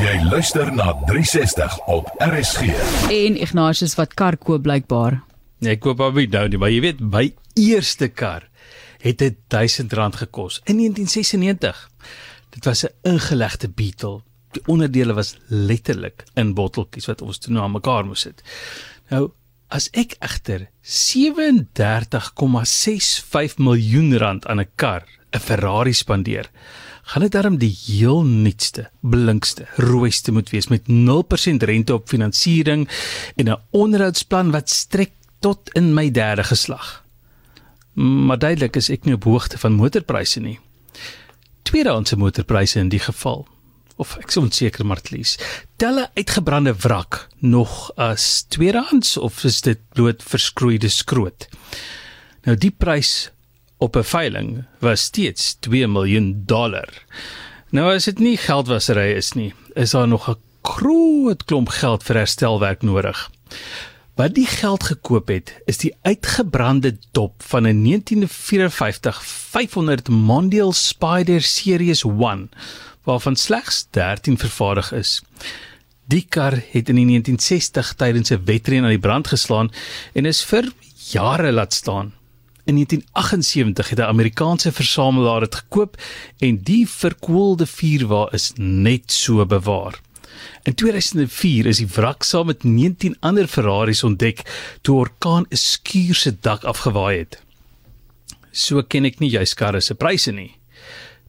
Jy luister na 360 op RSG. En Ignatius wat kar koop blykbaar. Nee, ek koop hom nou nie, maar jy weet, my eerste kar het dit R1000 gekos in 1996. Dit was 'n ingelegde Beetle. Die onderdele was letterlik in botteltjies wat ons toe na mekaar moes sit. Nou, as ek egter 37,65 miljoen rand aan 'n kar, 'n Ferrari spandeer, gaan dit darm die heel nuutste, blinkste, rooiste moet wees met 0% rente op finansiering en 'n onderhoudsplan wat strek tot in my derde geslag. Maar duidelik is ek nie op hoogte van motorpryse nie. Tweedehandse motorpryse in die geval of ek sou seker maar tlies. Tel 'n uitgebrande wrak nog as tweedehands of is dit bloot verskroeide skroot? Nou die prys op 'n veiling was steeds 2 miljoen dollar. Nou as dit nie geldwasery is nie, is daar nog 'n groot klomp geld vir herstelwerk nodig. Wat die geld gekoop het, is die uitgebrande dop van 'n 1954 500 Mondial Spider Series 1 waarvan slegs 13 vervaardig is. Die kar het in die 1960 tydens 'n wedren aan die brand geslaan en is vir jare laat staan. In 1978 het 'n Amerikaanse versamelaar dit gekoop en die verkoelde vuurwa is net so bewaar. In 2004 is die wrak saam met 19 ander Ferraris ontdek toe 'n orkaan 'n skuur se dak afgewaai het. So ken ek nie juis karre se pryse nie.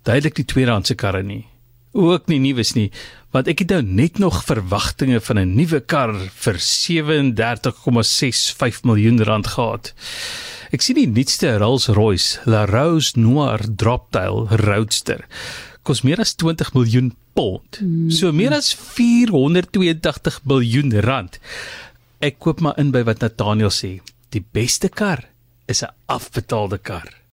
Duidelik die tweedehandse karre nie. Ook nie nuus nie, want ek het nou net nog verwagtinge van 'n nuwe kar vir 37,65 miljoen rand gehad. Ek sien die nuutste Rolls-Royce La Rose Noir Droptail Roadster kos meer as 20 miljoen pond. So meer as 482 miljoen rand. Ek koop maar in by wat Nathaniel sê. Die beste kar is 'n afbetaalde kar.